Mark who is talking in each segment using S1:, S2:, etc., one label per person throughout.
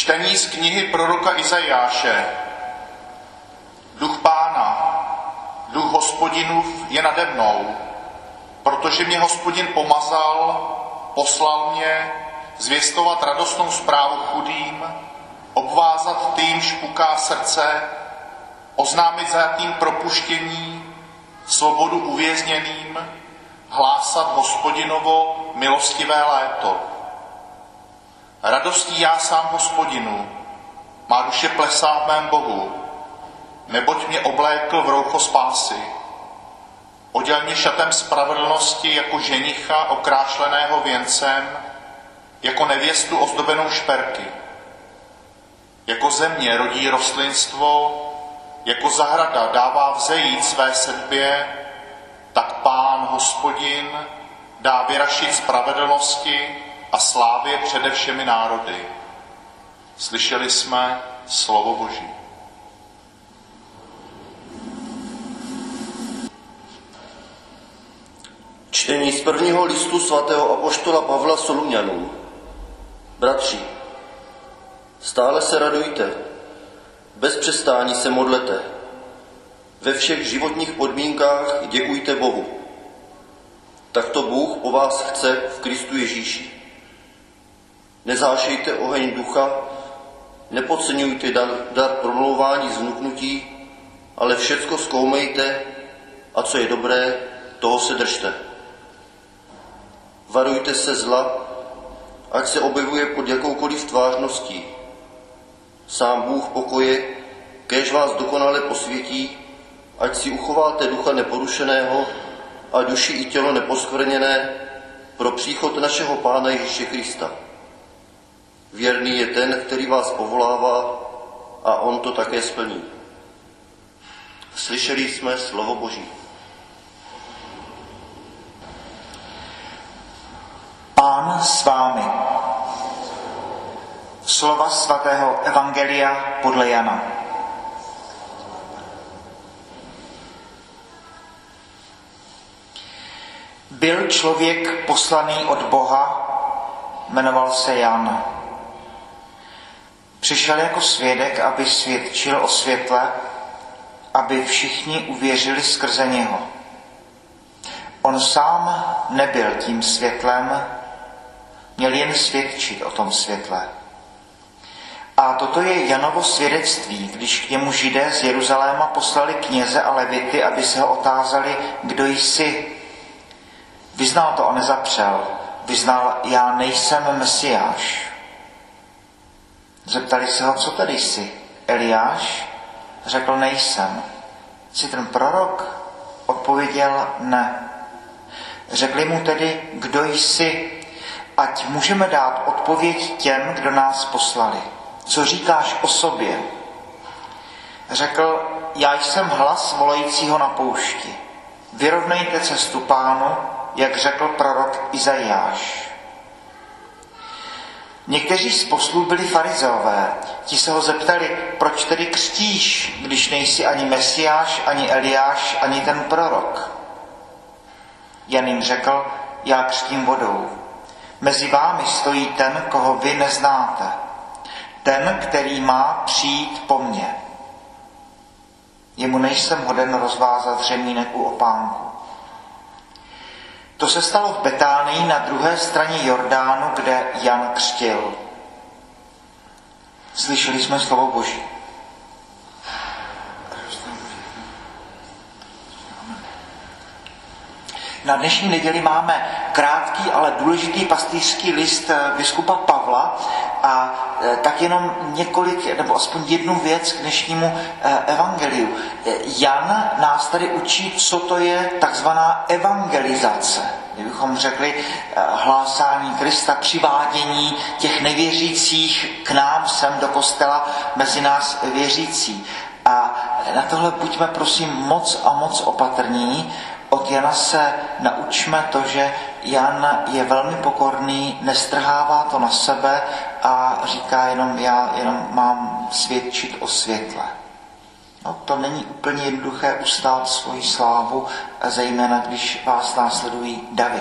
S1: Čtení z knihy proroka Izajáše. Duch pána, duch hospodinův je nade mnou, protože mě hospodin pomazal, poslal mě zvěstovat radostnou zprávu chudým, obvázat tým špuká srdce, oznámit zajatým propuštění, svobodu uvězněným, hlásat hospodinovo milostivé léto. Radostí já sám hospodinu, má duše plesá v mém Bohu, neboť mě oblékl v roucho spásy. Oděl mě šatem spravedlnosti jako ženicha okrášleného věncem, jako nevěstu ozdobenou šperky. Jako země rodí rostlinstvo, jako zahrada dává vzejít své sedbě, tak pán hospodin dá vyrašit spravedlnosti a slávě přede všemi národy. Slyšeli jsme slovo Boží.
S2: Čtení z prvního listu svatého apoštola Pavla Soluňanů. Bratři, stále se radujte, bez přestání se modlete, ve všech životních podmínkách děkujte Bohu. Tak to Bůh po vás chce v Kristu Ježíši. Nezášejte oheň ducha, nepodceňujte dar, dar promlouvání zvnuknutí, ale všecko zkoumejte a co je dobré, toho se držte. Varujte se zla, ať se objevuje pod jakoukoliv tvářností. Sám Bůh pokoje, kež vás dokonale posvětí, ať si uchováte ducha neporušeného a duši i tělo neposkvrněné pro příchod našeho Pána Ježíše Krista. Věrný je ten, který vás povolává a on to také splní. Slyšeli jsme slovo Boží.
S3: Pán s vámi. Slova svatého Evangelia podle Jana. Byl člověk poslaný od Boha, jmenoval se Jan. Přišel jako svědek, aby svědčil o světle, aby všichni uvěřili skrze něho. On sám nebyl tím světlem, měl jen svědčit o tom světle. A toto je Janovo svědectví, když k němu židé z Jeruzaléma poslali kněze a levity, aby se ho otázali, kdo jsi. Vyznal to a nezapřel. Vyznal, já nejsem Mesiáš. Zeptali se ho, co tady jsi? Eliáš? Řekl, nejsem. Jsi ten prorok? Odpověděl, ne. Řekli mu tedy, kdo jsi, ať můžeme dát odpověď těm, kdo nás poslali. Co říkáš o sobě? Řekl, já jsem hlas volajícího na poušti. Vyrovnejte cestu pánu, jak řekl prorok Izajáš. Někteří z poslů byli farizeové. Ti se ho zeptali, proč tedy křtíš, když nejsi ani Mesiáš, ani Eliáš, ani ten prorok. Jan jim řekl, já křtím vodou. Mezi vámi stojí ten, koho vy neznáte. Ten, který má přijít po mně. Jemu nejsem hoden rozvázat řemínek u opánku. To se stalo v Betánii na druhé straně Jordánu, kde Jan křtil. Slyšeli jsme slovo Boží. Na dnešní neděli máme krátký, ale důležitý pastýřský list biskupa Pavla a tak jenom několik, nebo aspoň jednu věc k dnešnímu evangeliu. Jan nás tady učí, co to je takzvaná evangelizace. Kdybychom řekli hlásání Krista, přivádění těch nevěřících k nám sem do kostela mezi nás věřící. A na tohle buďme prosím moc a moc opatrní, od Jana se naučme to, že Jan je velmi pokorný, nestrhává to na sebe a říká jenom, já jenom mám svědčit o světle. No, to není úplně jednoduché ustát svoji slávu, zejména když vás následují davy.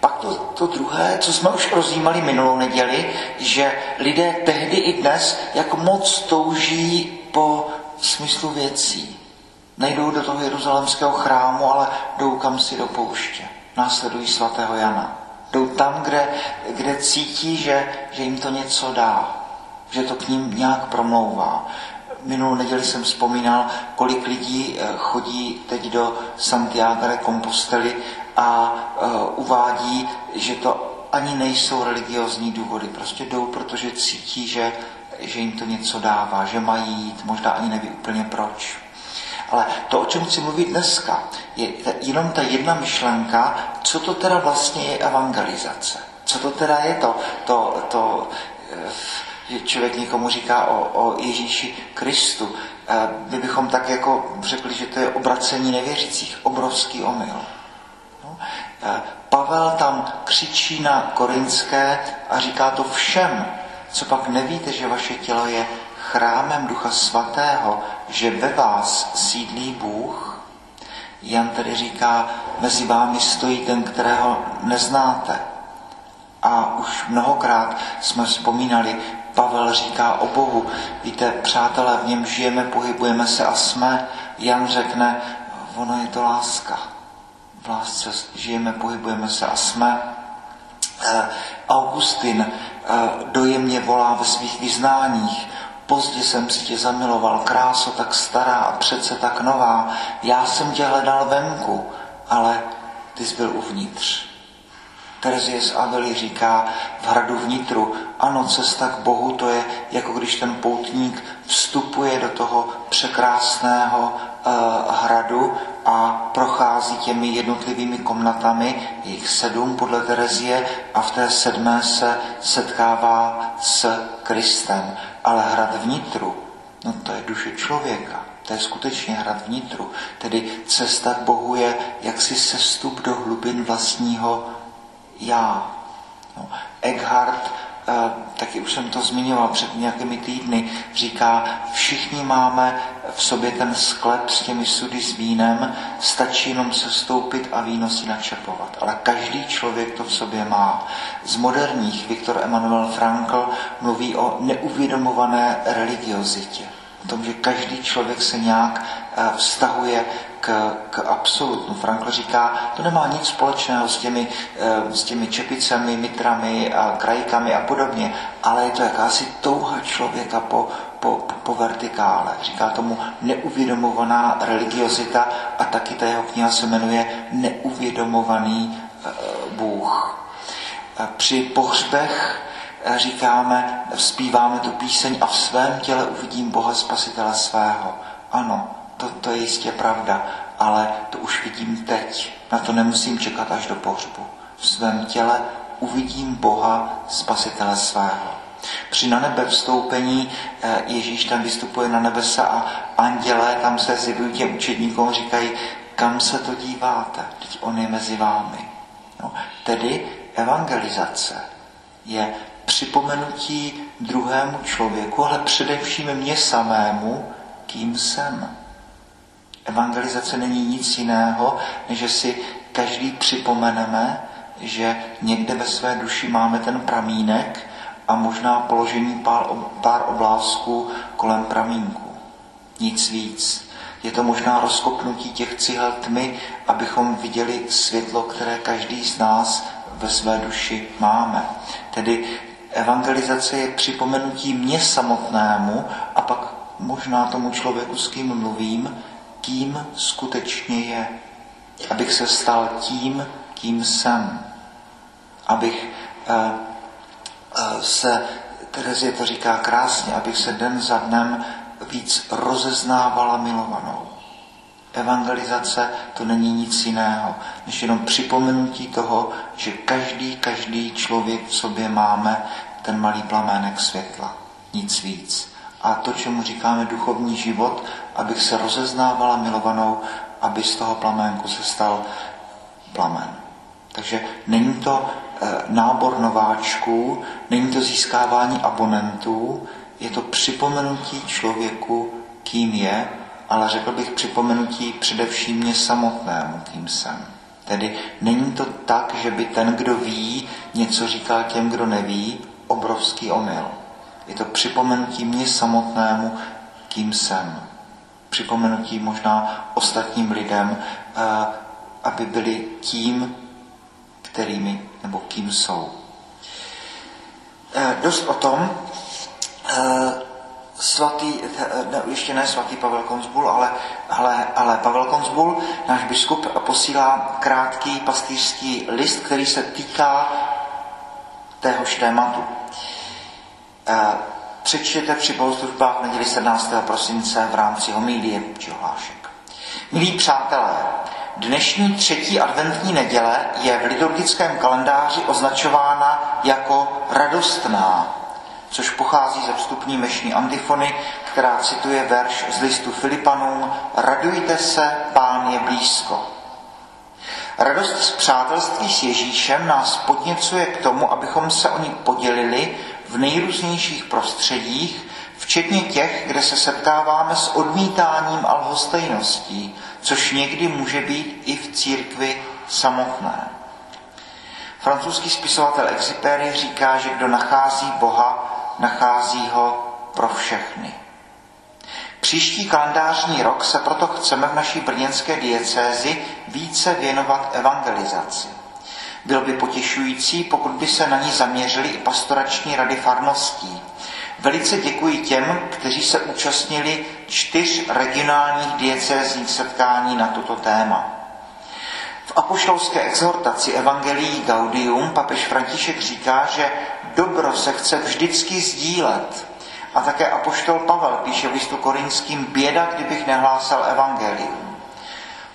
S3: Pak to, to druhé, co jsme už rozjímali minulou neděli, že lidé tehdy i dnes jak moc touží po smyslu věcí. Nejdou do toho jeruzalemského chrámu, ale jdou kam si do pouště. Následují svatého Jana. Jdou tam, kde, kde cítí, že, že jim to něco dá, že to k ním nějak promlouvá. Minulou neděli jsem vzpomínal, kolik lidí eh, chodí teď do Santiago de Compostely a uh, uvádí, že to ani nejsou religiozní důvody. Prostě jdou, protože cítí, že, že jim to něco dává, že mají jít, možná ani neví úplně proč. Ale to, o čem chci mluvit dneska, je jenom ta jedna myšlenka, co to teda vlastně je evangelizace. Co to teda je to, to, to že člověk někomu říká o, o Ježíši Kristu. My bychom tak jako řekli, že to je obracení nevěřících, obrovský omyl. No, Pavel tam křičí na Korinské a říká to všem, co pak nevíte, že vaše tělo je chrámem Ducha Svatého, že ve vás sídlí Bůh. Jan tedy říká, mezi vámi stojí ten, kterého neznáte. A už mnohokrát jsme vzpomínali, Pavel říká o Bohu, víte, přátelé, v něm žijeme, pohybujeme se a jsme. Jan řekne, ono je to láska. V lásce žijeme, pohybujeme se a jsme. Eh, Augustin eh, dojemně volá ve svých vyznáních, Pozdě jsem si tě zamiloval, kráso tak stará a přece tak nová. Já jsem tě hledal venku, ale ty jsi byl uvnitř. Terezie z Avely říká v hradu vnitru, ano, cesta k Bohu to je, jako když ten poutník vstupuje do toho překrásného uh, hradu a prochází těmi jednotlivými komnatami, jich sedm podle Terezie, a v té sedmé se setkává s Kristem. Ale hrad vnitru, no to je duše člověka. To je skutečně hrad vnitru. Tedy cesta k Bohu je jaksi sestup do hlubin vlastního já. No, Eckhart, taky už jsem to zmiňoval před nějakými týdny, říká, všichni máme v sobě ten sklep s těmi sudy s vínem, stačí jenom se stoupit a víno si načerpovat. Ale každý člověk to v sobě má. Z moderních Viktor Emanuel Frankl mluví o neuvědomované religiozitě. O tom, že každý člověk se nějak eh, vztahuje k, k absolutnu. Frankl říká, to nemá nic společného s těmi, eh, s těmi čepicemi, mitrami a krajkami a podobně, ale je to jakási touha člověka po, po, po vertikále. Říká tomu neuvědomovaná religiozita a taky ta jeho kniha se jmenuje Neuvědomovaný eh, Bůh. Při pohřbech eh, říkáme, zpíváme tu píseň a v svém těle uvidím Boha Spasitele svého. Ano, to, to je jistě pravda, ale to už vidím teď. Na to nemusím čekat až do pohřbu. V svém těle uvidím Boha, spasitele svého. Při na nebe vstoupení eh, Ježíš tam vystupuje na nebesa a andělé tam se zjevují těm učedníkům říkají, kam se to díváte, teď on je mezi vámi. No, tedy evangelizace je připomenutí druhému člověku, ale především mě samému, kým jsem. Evangelizace není nic jiného, než že si každý připomeneme, že někde ve své duši máme ten pramínek a možná položení pár, oblázků kolem pramínku. Nic víc. Je to možná rozkopnutí těch cihel tmy, abychom viděli světlo, které každý z nás ve své duši máme. Tedy evangelizace je připomenutí mě samotnému a pak možná tomu člověku, s kým mluvím, kým skutečně je. Abych se stal tím, kým jsem. Abych uh, uh, se, Terezie to říká krásně, abych se den za dnem víc rozeznávala milovanou. Evangelizace to není nic jiného, než jenom připomenutí toho, že každý, každý člověk v sobě máme ten malý plamének světla. Nic víc a to, čemu říkáme duchovní život, abych se rozeznávala milovanou, aby z toho plamenku se stal plamen. Takže není to e, nábor nováčků, není to získávání abonentů, je to připomenutí člověku, kým je, ale řekl bych připomenutí především mě samotnému, kým jsem. Tedy není to tak, že by ten, kdo ví, něco říkal těm, kdo neví, obrovský omyl. Je to připomenutí mě samotnému, kým jsem. Připomenutí možná ostatním lidem, eh, aby byli tím, kterými nebo kým jsou. Eh, dost o tom. Eh, svatý, ne, ještě ne svatý Pavel Konzbul, ale, ale, ale Pavel Konzbul, náš biskup, posílá krátký pastýřský list, který se týká téhož tématu. Přečtěte při bohoslužbách neděli 17. prosince v rámci homílie či hlášek. Milí přátelé, dnešní třetí adventní neděle je v liturgickém kalendáři označována jako radostná, což pochází ze vstupní mešní antifony, která cituje verš z listu Filipanům Radujte se, pán je blízko. Radost z přátelství s Ježíšem nás podněcuje k tomu, abychom se o ní podělili v nejrůznějších prostředích, včetně těch, kde se setkáváme s odmítáním a lhostejností, což někdy může být i v církvi samotné. Francouzský spisovatel Exupéry říká, že kdo nachází Boha, nachází ho pro všechny. Příští kalendářní rok se proto chceme v naší brněnské diecézi více věnovat evangelizaci. Bylo by potěšující, pokud by se na ní zaměřili i pastorační rady farností. Velice děkuji těm, kteří se účastnili čtyř regionálních diecézních setkání na toto téma. V apoštolské exhortaci Evangelii Gaudium papež František říká, že dobro se chce vždycky sdílet. A také apoštol Pavel píše v listu korinským běda, kdybych nehlásal Evangelium.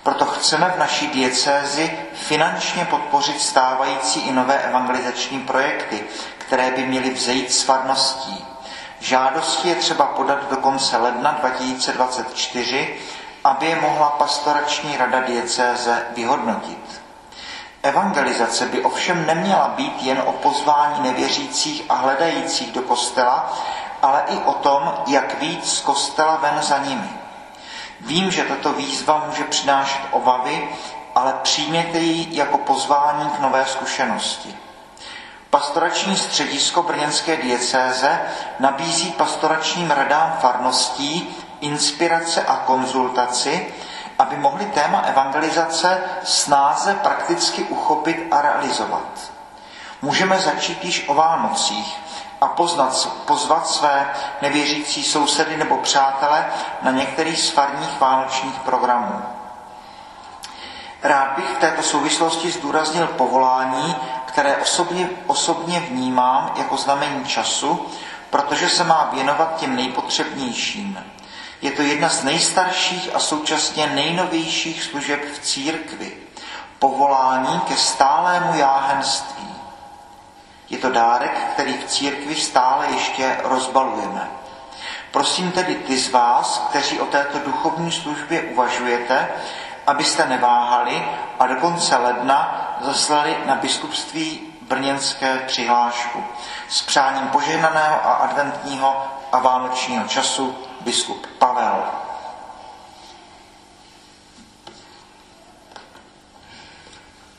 S3: Proto chceme v naší diecézi finančně podpořit stávající i nové evangelizační projekty, které by měly vzejít s farností. Žádosti je třeba podat do konce ledna 2024, aby je mohla pastorační rada diecéze vyhodnotit. Evangelizace by ovšem neměla být jen o pozvání nevěřících a hledajících do kostela, ale i o tom, jak víc z kostela ven za nimi. Vím, že tato výzva může přinášet obavy, ale přijměte ji jako pozvání k nové zkušenosti. Pastorační středisko Brněnské diecéze nabízí pastoračním radám farností inspirace a konzultaci, aby mohli téma evangelizace snáze prakticky uchopit a realizovat. Můžeme začít již o Vánocích, a poznat, pozvat své nevěřící sousedy nebo přátele na některý z farních vánočních programů. Rád bych v této souvislosti zdůraznil povolání, které osobně, osobně vnímám jako znamení času, protože se má věnovat těm nejpotřebnějším. Je to jedna z nejstarších a současně nejnovějších služeb v církvi. Povolání ke stálému jáhenství. Je to dárek, který v církvi stále ještě rozbalujeme. Prosím tedy ty z vás, kteří o této duchovní službě uvažujete, abyste neváhali a do konce ledna zaslali na biskupství brněnské přihlášku s přáním požehnaného a adventního a vánočního času biskup Pavel.